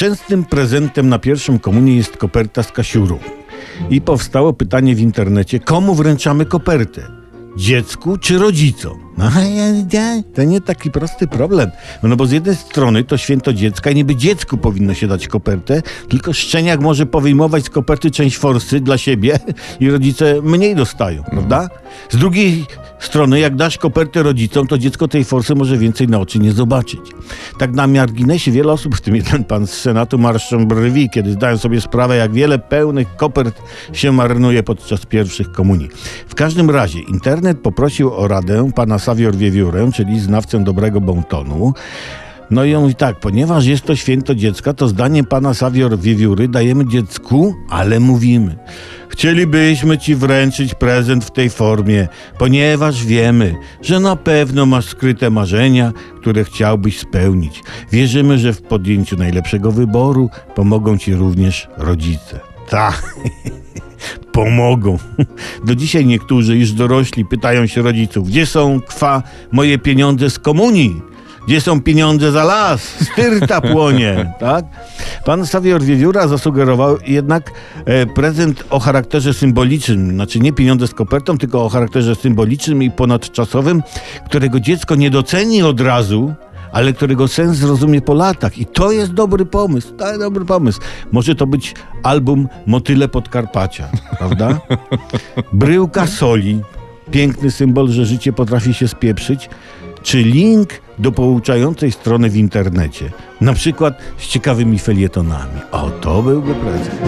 Częstym prezentem na pierwszą komunię jest koperta z kasiurą. I powstało pytanie w internecie, komu wręczamy kopertę? Dziecku czy rodzicom? No, to nie taki prosty problem. No bo z jednej strony to święto dziecka i niby dziecku powinno się dać kopertę, tylko szczeniak może powyjmować z koperty część forsy dla siebie i rodzice mniej dostają, prawda? Z drugiej strony, jak dasz kopertę rodzicom, to dziecko tej forsy może więcej na oczy nie zobaczyć. Tak na marginesie wiele osób, w tym jeden pan z Senatu, marszczą brwi, kiedy zdają sobie sprawę, jak wiele pełnych kopert się marnuje podczas pierwszych komunii. W każdym razie internet poprosił o radę pana Savior Wiewiórę, czyli znawcę dobrego bontonu. No i on mówi tak, ponieważ jest to święto dziecka, to zdaniem pana Savior Wiewióry dajemy dziecku, ale mówimy. Chcielibyśmy ci wręczyć prezent w tej formie, ponieważ wiemy, że na pewno masz skryte marzenia, które chciałbyś spełnić. Wierzymy, że w podjęciu najlepszego wyboru pomogą ci również rodzice. Tak. pomogą. Do dzisiaj niektórzy już dorośli pytają się rodziców, gdzie są kwa moje pieniądze z komunii? Gdzie są pieniądze za las? Styrta płonie, tak? Pan Savior Wiewióra zasugerował jednak e, prezent o charakterze symbolicznym, znaczy nie pieniądze z kopertą, tylko o charakterze symbolicznym i ponadczasowym, którego dziecko nie doceni od razu, ale którego sens zrozumie po latach. I to jest dobry pomysł, jest dobry pomysł. Może to być album Motyle Podkarpacia, prawda? Bryłka soli, piękny symbol, że życie potrafi się spieprzyć, czy link do pouczającej strony w internecie, na przykład z ciekawymi felietonami. O, to byłby prezent.